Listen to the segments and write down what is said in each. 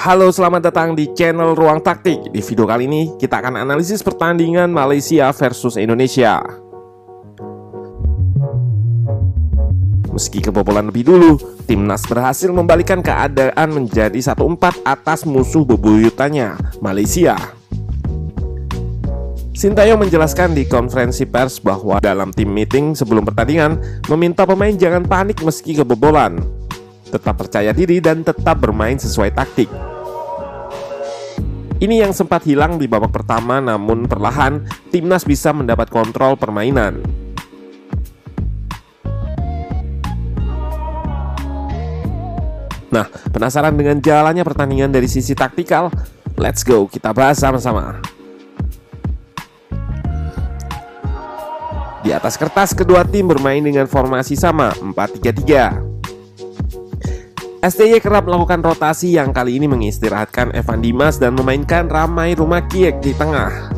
Halo, selamat datang di channel Ruang Taktik. Di video kali ini kita akan analisis pertandingan Malaysia versus Indonesia. Meski kebobolan lebih dulu, timnas berhasil membalikan keadaan menjadi 1-4 atas musuh bebuyutannya, Malaysia. Sintayong menjelaskan di konferensi pers bahwa dalam tim meeting sebelum pertandingan meminta pemain jangan panik meski kebobolan, tetap percaya diri dan tetap bermain sesuai taktik. Ini yang sempat hilang di babak pertama namun perlahan timnas bisa mendapat kontrol permainan. Nah, penasaran dengan jalannya pertandingan dari sisi taktikal? Let's go, kita bahas sama-sama. Di atas kertas, kedua tim bermain dengan formasi sama, 4-3-3. STY kerap melakukan rotasi yang kali ini mengistirahatkan Evan Dimas dan memainkan Ramai Rumah Kiek di tengah.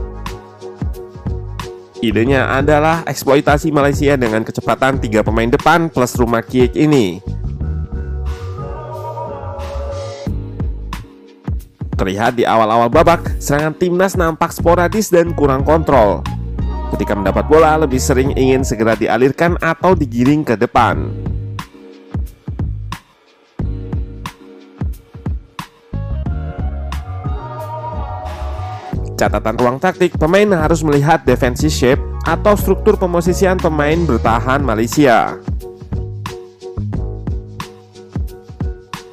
Idenya adalah eksploitasi Malaysia dengan kecepatan tiga pemain depan plus Rumah Kiek ini. Terlihat di awal-awal babak, serangan timnas nampak sporadis dan kurang kontrol. Ketika mendapat bola, lebih sering ingin segera dialirkan atau digiring ke depan. Catatan ruang taktik, pemain harus melihat defensive shape atau struktur pemosisian pemain bertahan Malaysia.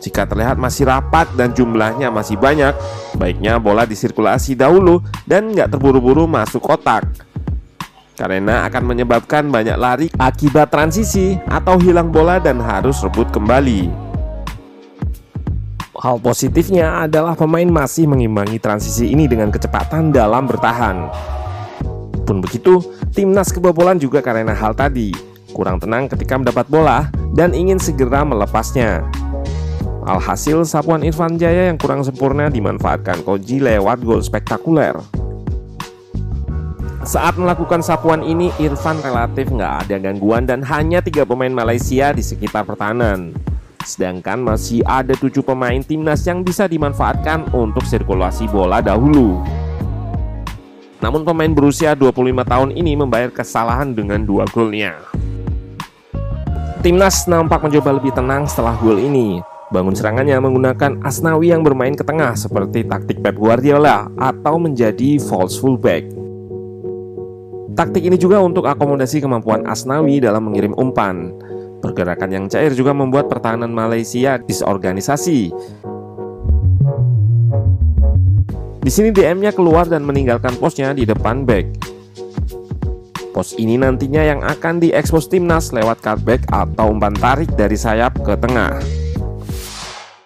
Jika terlihat masih rapat dan jumlahnya masih banyak, baiknya bola disirkulasi dahulu dan nggak terburu-buru masuk kotak. Karena akan menyebabkan banyak lari akibat transisi atau hilang bola dan harus rebut kembali. Hal positifnya adalah pemain masih mengimbangi transisi ini dengan kecepatan dalam bertahan. Pun begitu, timnas kebobolan juga karena hal tadi, kurang tenang ketika mendapat bola dan ingin segera melepasnya. Alhasil, sapuan Irfan Jaya yang kurang sempurna dimanfaatkan Koji lewat gol spektakuler. Saat melakukan sapuan ini, Irfan relatif nggak ada gangguan dan hanya tiga pemain Malaysia di sekitar pertahanan. Sedangkan masih ada tujuh pemain timnas yang bisa dimanfaatkan untuk sirkulasi bola dahulu. Namun pemain berusia 25 tahun ini membayar kesalahan dengan dua golnya. Timnas nampak mencoba lebih tenang setelah gol ini. Bangun serangannya menggunakan Asnawi yang bermain ke tengah seperti taktik Pep Guardiola atau menjadi false fullback. Taktik ini juga untuk akomodasi kemampuan Asnawi dalam mengirim umpan. Pergerakan yang cair juga membuat pertahanan Malaysia disorganisasi. Di sini DM-nya keluar dan meninggalkan posnya di depan back. Pos ini nantinya yang akan diekspos timnas lewat cutback atau umpan tarik dari sayap ke tengah.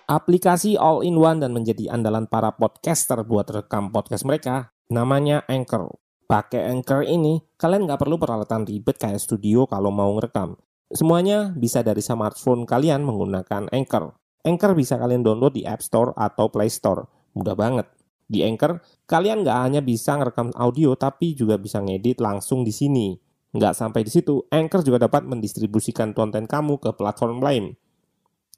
Aplikasi all-in-one dan menjadi andalan para podcaster buat rekam podcast mereka namanya Anchor. Pakai Anchor ini, kalian nggak perlu peralatan ribet kayak studio kalau mau ngerekam. Semuanya bisa dari smartphone kalian menggunakan Anchor. Anchor bisa kalian download di App Store atau Play Store. Mudah banget. Di Anchor, kalian nggak hanya bisa ngerekam audio, tapi juga bisa ngedit langsung di sini. Nggak sampai di situ, Anchor juga dapat mendistribusikan konten kamu ke platform lain.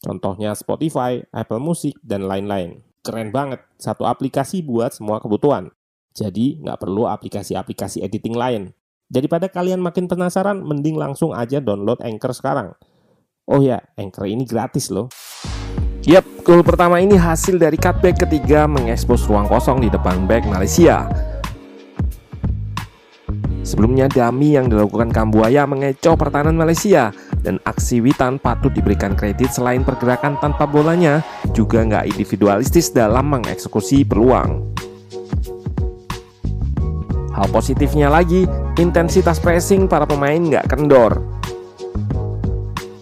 Contohnya Spotify, Apple Music, dan lain-lain. Keren banget, satu aplikasi buat semua kebutuhan. Jadi, nggak perlu aplikasi-aplikasi editing lain. Daripada kalian makin penasaran, mending langsung aja download Anchor sekarang. Oh ya, Anchor ini gratis loh. Yap, gol pertama ini hasil dari cutback ketiga mengekspos ruang kosong di depan back Malaysia. Sebelumnya dami yang dilakukan Kambuaya mengecoh pertahanan Malaysia dan aksi Witan patut diberikan kredit selain pergerakan tanpa bolanya juga nggak individualistis dalam mengeksekusi peluang. Hal positifnya lagi, intensitas pressing para pemain nggak kendor.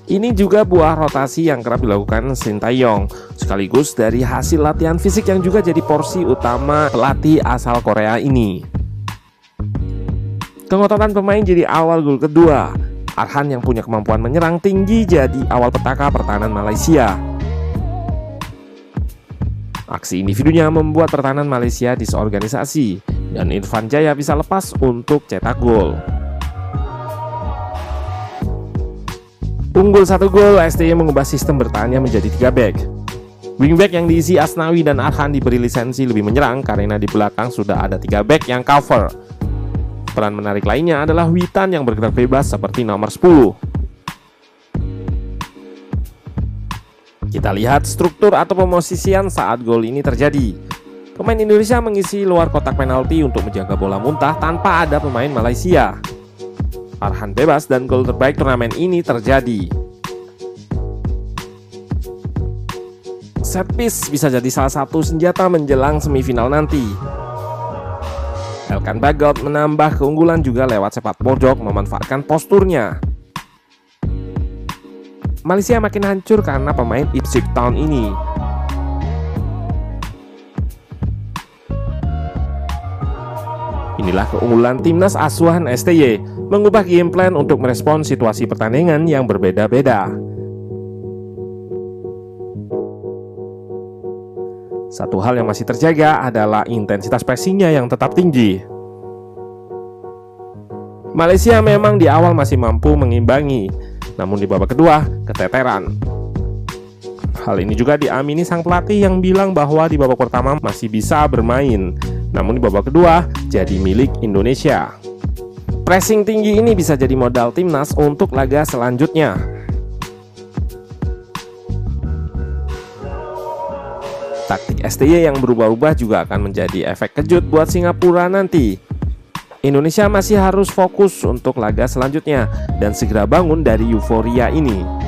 Ini juga buah rotasi yang kerap dilakukan Sintayong, sekaligus dari hasil latihan fisik yang juga jadi porsi utama pelatih asal Korea ini. Kengototan pemain jadi awal gol kedua. Arhan yang punya kemampuan menyerang tinggi jadi awal petaka pertahanan Malaysia. Aksi individunya membuat pertahanan Malaysia disorganisasi dan Irfan Jaya bisa lepas untuk cetak gol. Unggul satu gol, STY mengubah sistem bertahannya menjadi tiga back. Wingback yang diisi Asnawi dan Arhan diberi lisensi lebih menyerang karena di belakang sudah ada tiga back yang cover. Peran menarik lainnya adalah Witan yang bergerak bebas seperti nomor 10. Kita lihat struktur atau pemosisian saat gol ini terjadi. Pemain Indonesia mengisi luar kotak penalti untuk menjaga bola muntah tanpa ada pemain Malaysia. Arhan bebas dan gol terbaik turnamen ini terjadi. Set piece bisa jadi salah satu senjata menjelang semifinal nanti. Elkan Bagot menambah keunggulan juga lewat sepak pojok memanfaatkan posturnya. Malaysia makin hancur karena pemain Ipswich Town ini. Inilah keunggulan timnas asuhan STY, mengubah game plan untuk merespon situasi pertandingan yang berbeda-beda. Satu hal yang masih terjaga adalah intensitas pressingnya yang tetap tinggi. Malaysia memang di awal masih mampu mengimbangi, namun di babak kedua keteteran. Hal ini juga diamini sang pelatih yang bilang bahwa di babak pertama masih bisa bermain, namun di babak kedua jadi milik Indonesia. Pressing tinggi ini bisa jadi modal timnas untuk laga selanjutnya. Taktik STY yang berubah-ubah juga akan menjadi efek kejut buat Singapura nanti. Indonesia masih harus fokus untuk laga selanjutnya dan segera bangun dari euforia ini.